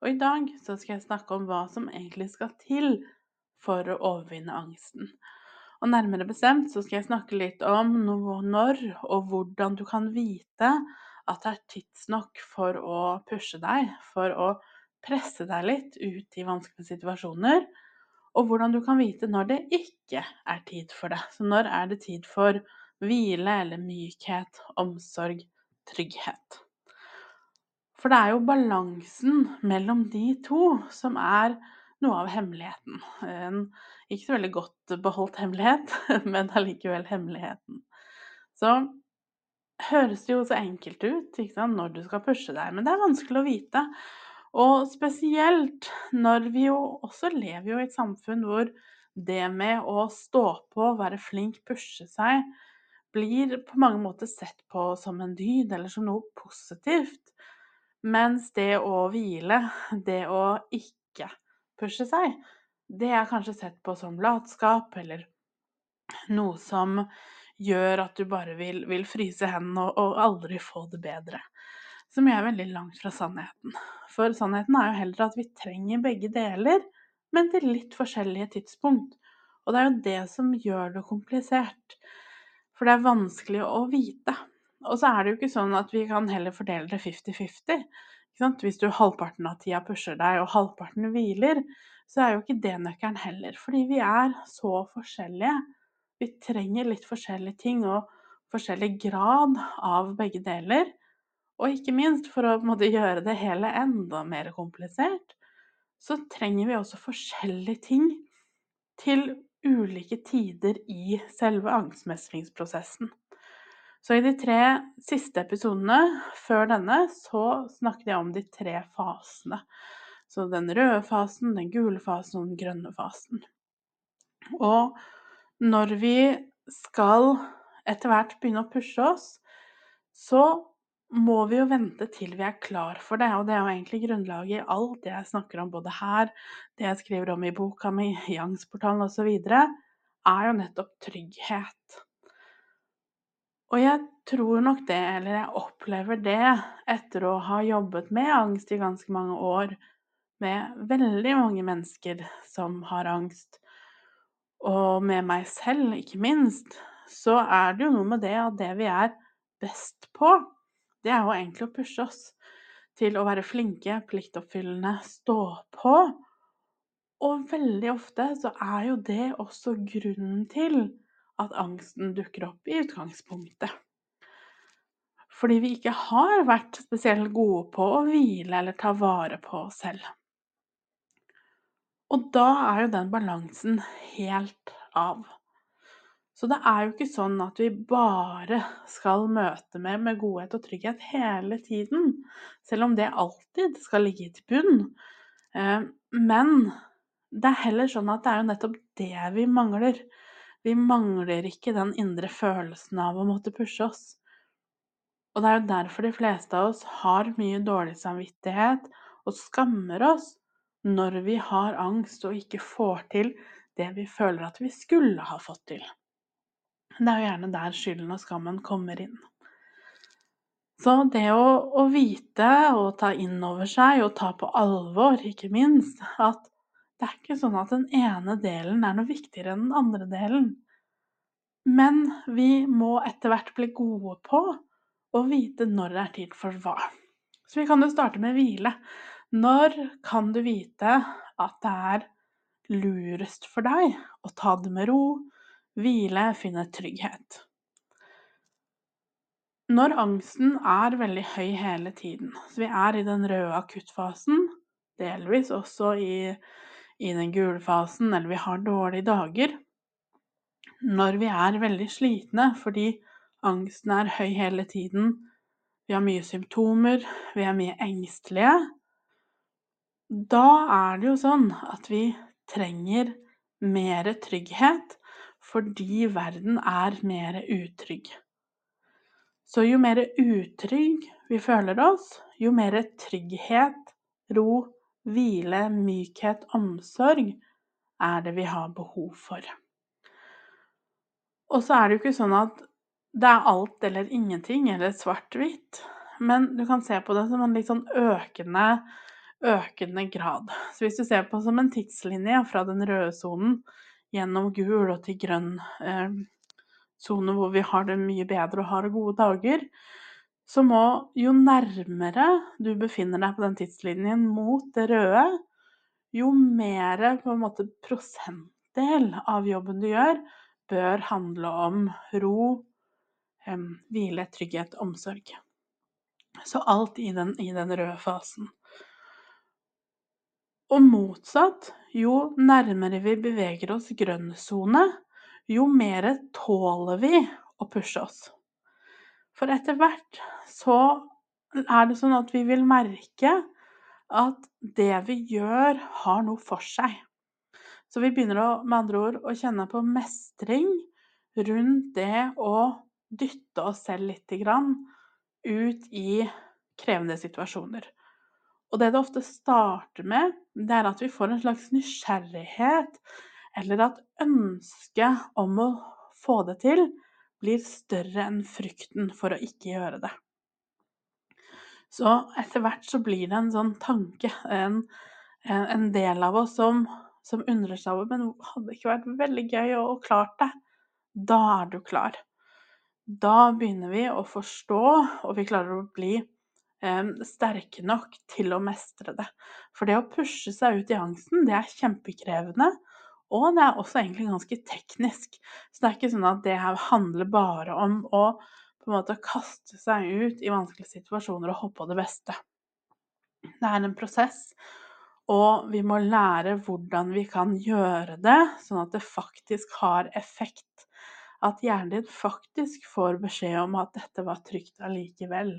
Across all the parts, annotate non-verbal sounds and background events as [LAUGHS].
Og i dag så skal jeg snakke om hva som egentlig skal til for å overvinne angsten. Og nærmere bestemt så skal jeg snakke litt om når og hvordan du kan vite at det er tidsnok for å pushe deg, for å presse deg litt ut i vanskelige situasjoner. Og hvordan du kan vite når det ikke er tid for det. Så når er det tid for hvile eller mykhet, omsorg, trygghet. For det er jo balansen mellom de to som er noe av hemmeligheten. En ikke så veldig godt beholdt hemmelighet, [LAUGHS] men allikevel hemmeligheten. Så høres det jo så enkelt ut når du skal pushe deg, men det er vanskelig å vite. Og spesielt når vi jo også lever jo i et samfunn hvor det med å stå på, være flink, pushe seg, blir på mange måter sett på som en dyd eller som noe positivt. Mens det å hvile, det å ikke pushe seg, det er kanskje sett på som latskap eller noe som gjør at du bare vil, vil fryse hendene og, og, aldri få det bedre. Som er veldig langt fra sannheten. For sannheten er jo heller at vi trenger begge deler, men til litt forskjellige tidspunkt. Og det er jo det som gjør det komplisert. For det er vanskelig å vite. Og så er det jo ikke sånn at vi kan heller fordele det 50-50. Hvis du halvparten av tida pusher deg, og halvparten hviler, så er jo ikke det nøkkelen heller. Fordi vi er så forskjellige. Vi trenger litt forskjellige ting og forskjellig grad av begge deler. Og ikke minst, for å måte, gjøre det hele enda mer komplisert, så trenger vi også forskjellige ting til ulike tider i selve angstmestringsprosessen. Så i de tre siste episodene før denne så snakket jeg om de tre fasene. Så den røde fasen, den gule fasen og den grønne fasen. Og når vi skal etter hvert begynne å pushe oss, så må vi jo vente til vi er klar for det. Og det er jo egentlig grunnlaget i alt det jeg snakker om både her, det jeg skriver om i boka mi, i Angstportalen osv., er jo nettopp trygghet. Og jeg tror nok det, eller jeg opplever det, etter å ha jobbet med angst i ganske mange år, med veldig mange mennesker som har angst, og med meg selv, ikke minst, så er det jo noe med det at det vi er best på, det er jo egentlig å pushe oss til å være flinke, pliktoppfyllende, stå på. Og veldig ofte så er jo det også grunnen til at angsten dukker opp i utgangspunktet. Fordi vi ikke har vært spesielt gode på å hvile eller ta vare på oss selv. Og da er jo den balansen helt av. Så det er jo ikke sånn at vi bare skal møte med, med godhet og trygghet hele tiden, selv om det alltid skal ligge til bunn. Eh, men det er heller sånn at det er jo nettopp det vi mangler. Vi mangler ikke den indre følelsen av å måtte pushe oss. Og det er jo derfor de fleste av oss har mye dårlig samvittighet og skammer oss når vi har angst og ikke får til det vi føler at vi skulle ha fått til. Det er jo gjerne der skylden og skammen kommer inn. Så det å, å vite og ta inn over seg og ta på alvor, ikke minst, at det er ikke sånn at den ene delen er noe viktigere enn den andre delen. Men vi må etter hvert bli gode på å vite når det er tid for hva. Så vi kan jo starte med hvile. Når kan du vite at det er lurest for deg å ta det med ro, hvile, finne trygghet. Når angsten er veldig høy hele tiden, så vi er i den røde akuttfasen, delvis også i, i den gule fasen, eller vi har dårlige dager Når vi er veldig slitne fordi angsten er høy hele tiden, vi har mye symptomer, vi er mye engstelige, da er det jo sånn at vi trenger mer trygghet fordi verden er mer utrygg. Så jo mer utrygg vi føler oss, jo mer trygghet, ro, hvile, mykhet, omsorg er det vi har behov for. Og så er det jo ikke sånn at det er alt eller ingenting, eller svart-hvitt. Men du kan se på det som en litt sånn økende, økende grad. Så hvis du ser på det som en tidslinje fra den røde sonen gjennom gul og til grønn eh, hvor vi har det mye bedre og har gode dager, så må jo nærmere du befinner deg på den tidslinjen mot det røde, jo mer på en måte prosentdel av jobben du gjør, bør handle om ro, hvile, trygghet, omsorg. Så alt i den, i den røde fasen. Og motsatt, jo nærmere vi beveger oss grønn sone, jo mer tåler vi å pushe oss. For etter hvert så er det sånn at vi vil merke at det vi gjør, har noe for seg. Så vi begynner å, med andre ord å kjenne på mestring rundt det å dytte oss selv lite grann ut i krevende situasjoner. Og det det ofte starter med, det er at vi får en slags nysgjerrighet eller at ønsket om å få det til blir større enn frykten for å ikke gjøre det. Så etter hvert så blir det en sånn tanke, en, en del av oss som, som undrer seg over Men hadde det ikke vært veldig gøy å klart det? Da er du klar. Da begynner vi å forstå, og vi klarer å bli eh, sterke nok til å mestre det. For det å pushe seg ut i angsten, det er kjempekrevende. Og det er også egentlig ganske teknisk. Så det er ikke sånn at det her handler bare om å på en måte kaste seg ut i vanskelige situasjoner og håpe på det beste. Det er en prosess, og vi må lære hvordan vi kan gjøre det, sånn at det faktisk har effekt. At hjernen din faktisk får beskjed om at dette var trygt allikevel.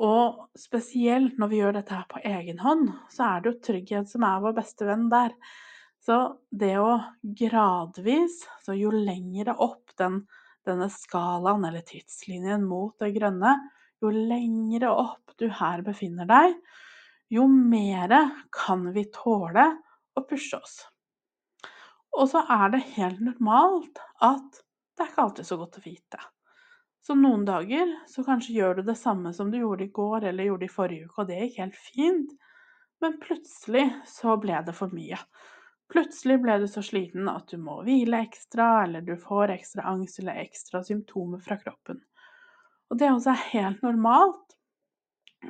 Og spesielt når vi gjør dette her på egen hånd, så er det jo trygghet som er vår beste venn der. Så det å gradvis, så jo lengre opp den, denne skalaen eller tidslinjen mot det grønne, jo lengre opp du her befinner deg, jo mer kan vi tåle å pushe oss. Og så er det helt normalt at det er ikke alltid så godt å vite. Så noen dager så kanskje gjør du det samme som du gjorde i går eller gjorde i forrige uke, og det gikk helt fint. Men plutselig så ble det for mye. Plutselig ble du så sliten at du må hvile ekstra, eller du får ekstra angst eller ekstra symptomer fra kroppen. Og det også er helt normalt.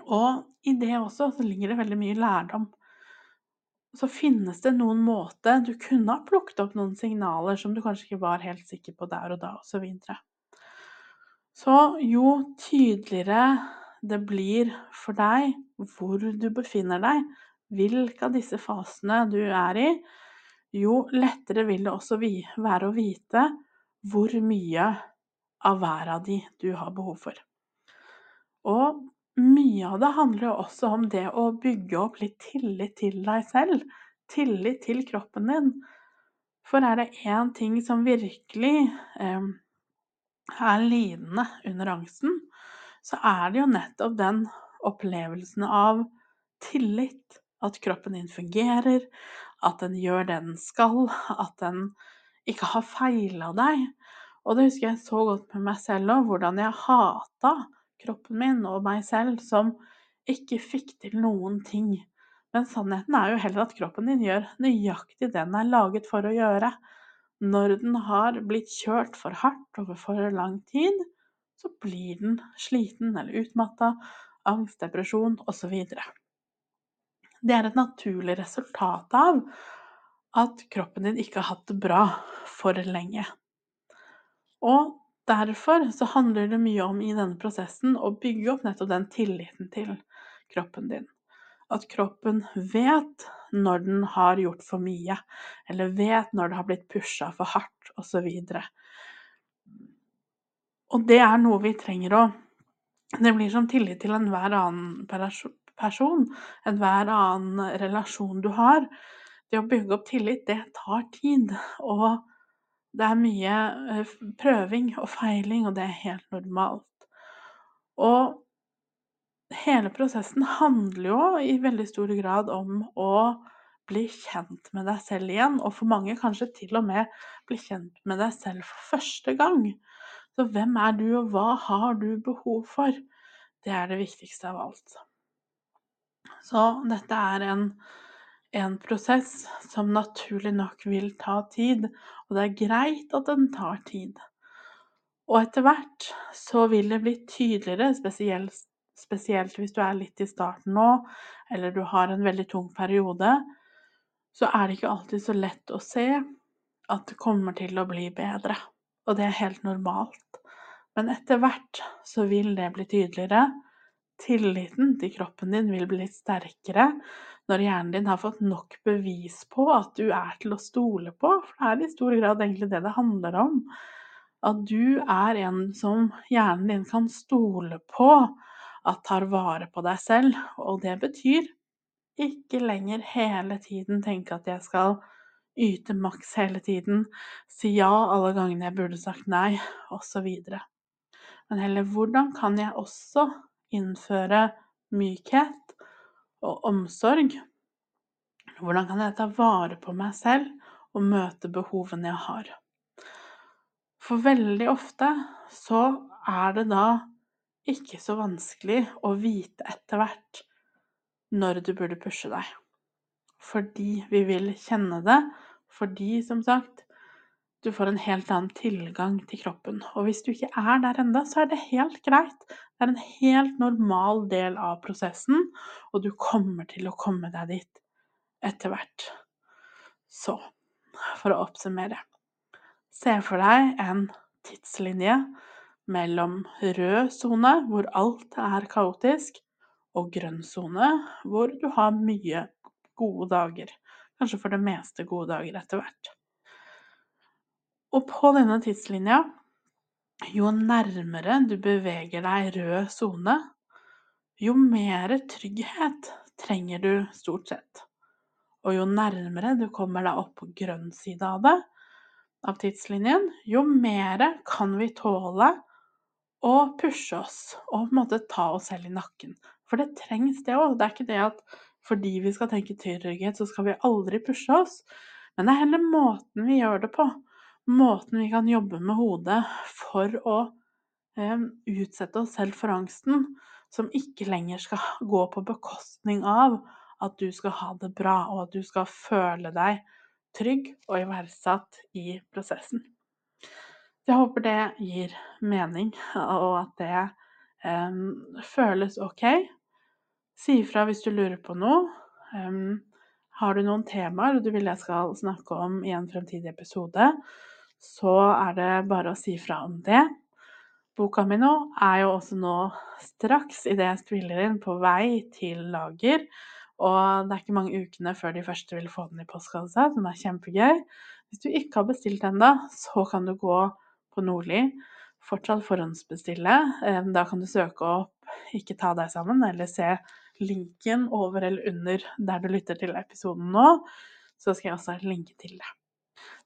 Og i det også så ligger det veldig mye lærdom. Så finnes det noen måter du kunne ha plukket opp noen signaler som du kanskje ikke var helt sikker på der og da, osv. Så, videre. så jo tydeligere det blir for deg hvor du befinner deg, hvilke av disse fasene du er i, jo lettere vil det også være å vite hvor mye av hver av de du har behov for. Og mye av det handler jo også om det å bygge opp litt tillit til deg selv, tillit til kroppen din. For er det én ting som virkelig eh, er lidende under angsten, så er det jo nettopp den opplevelsen av tillit. At kroppen din fungerer, at den gjør det den skal, at den ikke har feila deg. Og det husker jeg så godt med meg selv òg, hvordan jeg hata kroppen min og meg selv som ikke fikk til noen ting. Men sannheten er jo heller at kroppen din gjør nøyaktig det den er laget for å gjøre. Når den har blitt kjørt for hardt over for lang tid, så blir den sliten eller utmatta, angst, depresjon osv. Det er et naturlig resultat av at kroppen din ikke har hatt det bra for lenge. Og derfor så handler det mye om i denne prosessen å bygge opp nettopp den tilliten til kroppen din. At kroppen vet når den har gjort for mye, eller vet når det har blitt pusha for hardt, osv. Og, det er noe vi trenger å Det blir som tillit til enhver annen person, enhver annen relasjon du har. Det å bygge opp tillit, det tar tid. Og det er mye eh, prøving og feiling, og det er helt normalt. Og hele prosessen handler jo i veldig stor grad om å bli kjent med deg selv igjen, og for mange kanskje til og med bli kjent med deg selv for første gang. Så hvem er du, og hva har du behov for? Det er det viktigste av alt. Så dette er en, en prosess som naturlig nok vil ta tid, og det er greit at den tar tid. Og etter hvert så vil det bli tydeligere, spesielt, spesielt hvis du er litt i starten nå, eller du har en veldig tung periode, så er det ikke alltid så lett å se at det kommer til å bli bedre. Og det er helt normalt. Men etter hvert så vil det bli tydeligere. Tilliten til kroppen din vil bli sterkere når hjernen din har fått nok bevis på at du er til å stole på. For det er i stor grad egentlig det det handler om. At du er en som hjernen din kan stole på at tar vare på deg selv. Og det betyr ikke lenger hele tiden tenke at jeg skal yte maks hele tiden, si ja alle gangene jeg burde sagt nei, osv. Men heller hvordan kan jeg også innføre mykhet og omsorg? Hvordan kan jeg ta vare på meg selv og møte behovene jeg har? For veldig ofte så er det da ikke så vanskelig å vite etter hvert når du burde pushe deg. Fordi vi vil kjenne det, fordi, som sagt, du får en helt annen tilgang til kroppen. Og hvis du ikke er der ennå, så er det helt greit. Det er en helt normal del av prosessen, og du kommer til å komme deg dit etter hvert. Så, for å oppsummere Se for deg en tidslinje mellom rød sone, hvor alt er kaotisk, og grønn sone, hvor du har mye gode dager. Kanskje for det meste gode dager etter hvert. Og på denne tidslinja, jo nærmere du beveger deg rød sone, jo mer trygghet trenger du stort sett. Og jo nærmere du kommer deg opp på grønn side av det, av tidslinjen, jo mer kan vi tåle å pushe oss og på en måte ta oss selv i nakken. For det trengs, det òg. Det er ikke det at fordi vi skal tenke trygghet, så skal vi aldri pushe oss. Men det er heller måten vi gjør det på. Måten vi kan jobbe med hodet for å eh, utsette oss selv for angsten, som ikke lenger skal gå på bekostning av at du skal ha det bra, og at du skal føle deg trygg og iverksatt i prosessen. Jeg håper det gir mening, og at det um, føles ok. Si ifra hvis du lurer på noe. Um, har du noen temaer du vil jeg skal snakke om i en fremtidig episode, så er det bare å si fra om det. Boka mi nå er jo også nå straks, idet jeg spiller inn, på vei til lager. Og det er ikke mange ukene før de første vil få den i postkassa, som er kjempegøy. Hvis du ikke har bestilt ennå, så kan du gå på Nordli. Fortsatt forhåndsbestille. Da kan du søke opp 'Ikke ta deg sammen' eller se linken over eller under der du lytter til episoden nå, så skal jeg også linke til det.